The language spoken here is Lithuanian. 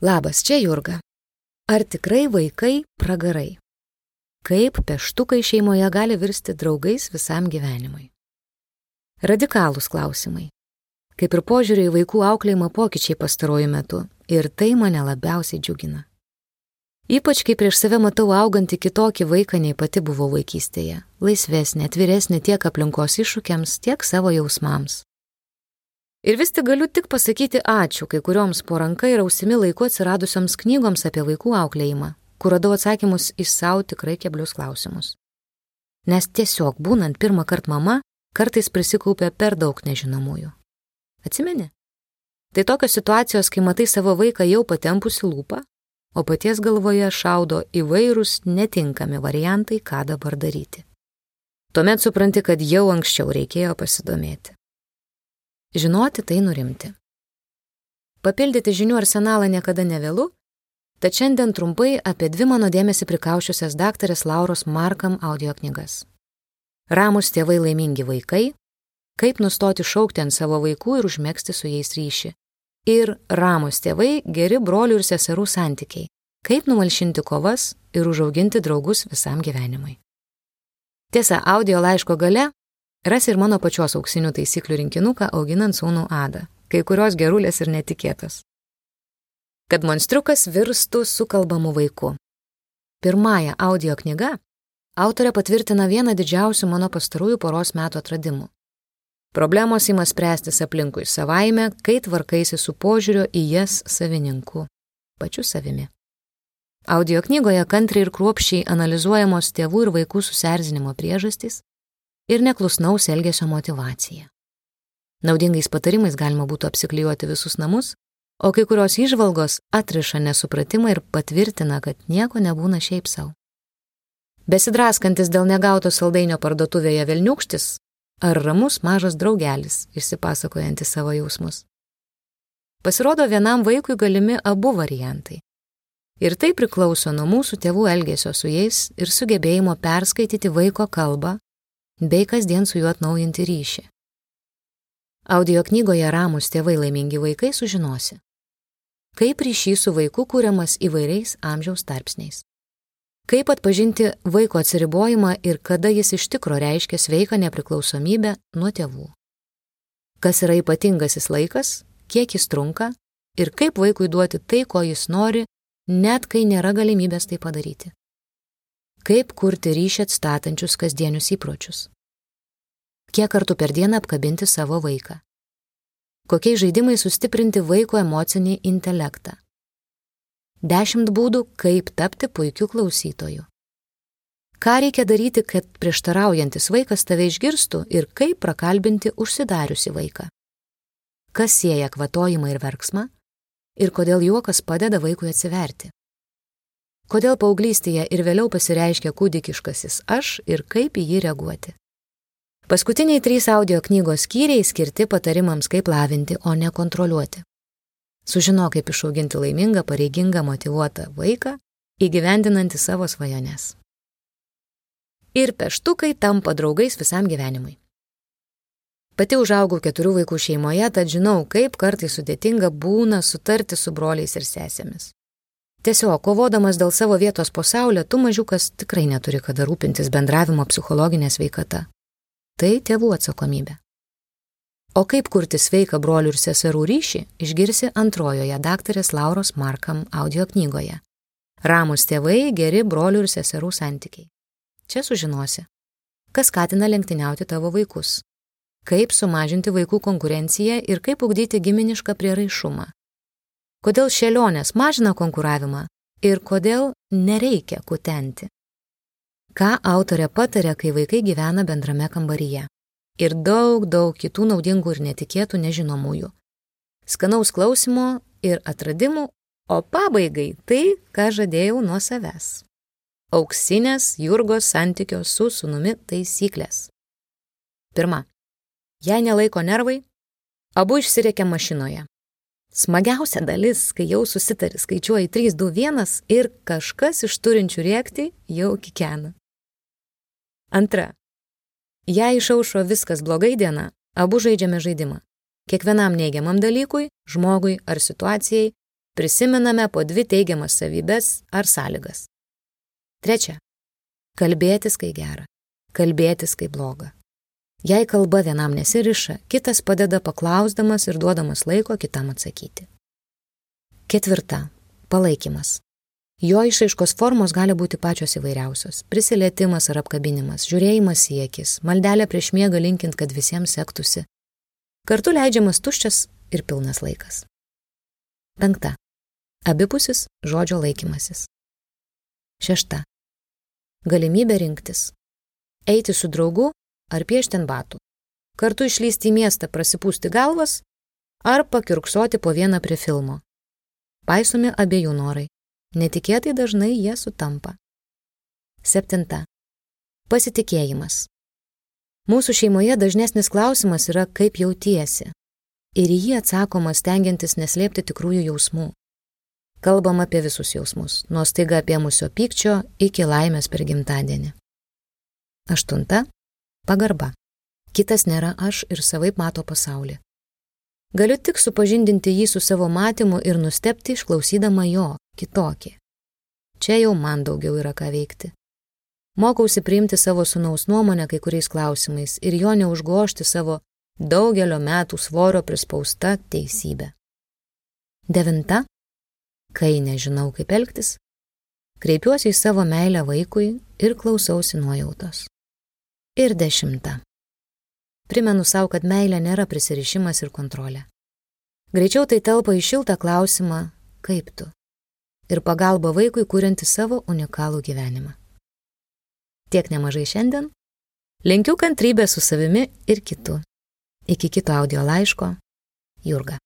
Labas, čia Jurga. Ar tikrai vaikai pragarai? Kaip peštukai šeimoje gali virsti draugais visam gyvenimui? Radikalūs klausimai. Kaip ir požiūrį į vaikų auklėjimą pokyčiai pastaruoju metu. Ir tai mane labiausiai džiugina. Ypač kai prieš save matau augantį kitokį vaiką nei pati buvau vaikystėje. Laisvesnė, atviresnė tiek aplinkos iššūkiams, tiek savo jausmams. Ir vis tik galiu tik pasakyti ačiū kai kurioms po ranka ir ausimi laiku atsiradusioms knygoms apie vaikų auklėjimą, kur radau atsakymus į savo tikrai keblius klausimus. Nes tiesiog būnant pirmą kartą mama, kartais prisikaupia per daug nežinomųjų. Atsimeni? Tai tokios situacijos, kai matai savo vaiką jau patempusi lūpą, o paties galvoje šaudo įvairūs netinkami variantai, ką dabar daryti. Tuomet supranti, kad jau anksčiau reikėjo pasidomėti. Žinoti tai nurimti. Papildyti žinių arsenalą niekada nevėlu, tad šiandien trumpai apie dvi mano dėmesį prikaušiusias daktarės Lauros Markam audio knygas. Ramus tėvai laimingi vaikai, kaip nustoti šaukti ant savo vaikų ir užmėgsti su jais ryšį. Ir ramus tėvai geri brolių ir seserų santykiai, kaip numalšinti kovas ir užauginti draugus visam gyvenimui. Tiesa, audio laiško gale Ras ir mano pačios auksinių taisyklių rinkinuką auginant sūnų Adą, kai kurios gerulės ir netikėtos. Kad monstriukas virstų sukalbamu vaiku. Pirmąją audio knyga autorė patvirtina vieną didžiausių mano pastarųjų poros metų atradimų. Problemos įma spręstis aplinkui savaime, kai tvarkaisi su požiūrio į jas savininku, pačiu savimi. Audio knygoje kantriai ir kruopščiai analizuojamos tėvų ir vaikų susierzinimo priežastys, ir neklusnaus elgesio motivacija. Naudingais patarimais galima būtų apsiklijuoti visus namus, o kai kurios išvalgos atriša nesupratimą ir patvirtina, kad nieko nebūna šiaip savo. Besidraskantis dėl negauto saldainio parduotuvėje Vilniukštis ar ramus mažas draugelis, išsipasakojantis savo jausmus. Pasirodo, vienam vaikui galimi abu variantai. Ir tai priklauso nuo mūsų tėvų elgesio su jais ir sugebėjimo perskaityti vaiko kalbą bei kasdien su juo atnaujinti ryšį. Audio knygoje Ramus tėvai laimingi vaikai sužinosi, kaip ryšys su vaiku kūriamas įvairiais amžiaus tarpsniais. Kaip atpažinti vaiko atsiribojimą ir kada jis iš tikro reiškia sveiką nepriklausomybę nuo tėvų. Kas yra ypatingasis laikas, kiek jis trunka ir kaip vaikui duoti tai, ko jis nori, net kai nėra galimybės tai padaryti kaip kurti ryšį atstatančius kasdienius įpročius. Kiek kartų per dieną apkabinti savo vaiką. Kokiais žaidimais sustiprinti vaiko emocinį intelektą. Dešimt būdų, kaip tapti puikiu klausytoju. Ką reikia daryti, kad prieštaraujantis vaikas tave išgirstų ir kaip prakalbinti užsidariusi vaiką. Kas sieja kvatojimą ir verksmą ir kodėl juokas padeda vaikui atsiverti. Kodėl paauglystėje ir vėliau pasireiškia kūdikiškasis aš ir kaip į jį reaguoti. Paskutiniai trys audio knygos skyriai skirti patarimams, kaip lavinti, o ne kontroliuoti. Sužino, kaip išauginti laimingą, pareigingą, motivuotą vaiką, įgyvendinantį savo svajones. Ir peštukai tampa draugais visam gyvenimui. Pati užaugau keturių vaikų šeimoje, tad žinau, kaip kartai sudėtinga būna sutarti su broliais ir sesėmis. Tiesiog, kovodamas dėl savo vietos po saulė, tu mažiukas tikrai neturi kada rūpintis bendravimo psichologinė sveikata. Tai tėvų atsakomybė. O kaip kurti sveiką brolių ir seserų ryšį, išgirsi antrojoje daktarės Lauros Markam audio knygoje. Ramus tėvai, geri brolių ir seserų santykiai. Čia sužinosi, kas skatina lenktyniauti tavo vaikus, kaip sumažinti vaikų konkurenciją ir kaip ugdyti giminišką prieraišumą, kodėl šėlionės mažina konkuravimą ir kodėl nereikia kutenti. Ką autorė patarė, kai vaikai gyvena bendrame kambaryje. Ir daug, daug kitų naudingų ir netikėtų nežinomųjų. Skanaus klausimo ir atradimų, o pabaigai tai, ką žadėjau nuo savęs. Auksinės Jurgos santykio su sunumi taisyklės. Pirma. Jei nelaiko nervai, abu išsirėkia mašinoje. Smagiausia dalis, kai jau susitari, skaičiuoji 3, 2, 1 ir kažkas iš turinčių rėkti jau kikena. Antra. Jei išaušo viskas blogai diena, abu žaidžiame žaidimą. Kiekvienam neigiamam dalykui, žmogui ar situacijai prisimename po dvi teigiamas savybės ar sąlygas. Trečia. Kalbėtis, kai gera. Kalbėtis, kai bloga. Jei kalba vienam nesiriša, kitas padeda paklausdamas ir duodamas laiko kitam atsakyti. Ketvirta. Palaikymas. Jo išaiškos formos gali būti pačios įvairiausios - prisilietimas ar apkabinimas, žiūrėjimas į akis, maldelė prieš miegą linkint, kad visiems sektųsi. Kartu leidžiamas tuščias ir pilnas laikas. Penkta. Abipusis žodžio laikymasis. Šešta. Galimybė rinktis. Eiti su draugu ar piešti ant batų. Kartu išlysti į miestą, prasipūsti galvas ar pakirksoti po vieną prie filmo. Paisomi abiejų norai. Netikėtai dažnai jie sutampa. Septinta. Pasitikėjimas. Mūsų šeimoje dažnesnis klausimas yra, kaip jautiesi. Ir į jį atsakoma stengiantis neslėpti tikrųjų jausmų. Kalbam apie visus jausmus, nuo staiga apie mūsų pykčio iki laimės per gimtadienį. Aštunta. Pagarba. Kitas nėra aš ir savaip mato pasaulį. Galiu tik supažindinti jį su savo matymu ir nustepti išklausydama jo, kitokį. Čia jau man daugiau yra ką veikti. Mokausi priimti savo sunaus nuomonę kai kuriais klausimais ir jo neužgošti savo daugelio metų svorio prispausta teisybė. Devinta. Kai nežinau kaip elgtis, kreipiuosi į savo meilę vaikui ir klausausi nuojautos. Ir dešimta. Primenu savo, kad meilė nėra prisirišimas ir kontrolė. Greičiau tai telpa į šiltą klausimą, kaip tu ir pagalba vaikui kurianti savo unikalų gyvenimą. Tiek nemažai šiandien. Linkiu kantrybę su savimi ir kitu. Iki kito audio laiško. Jurga.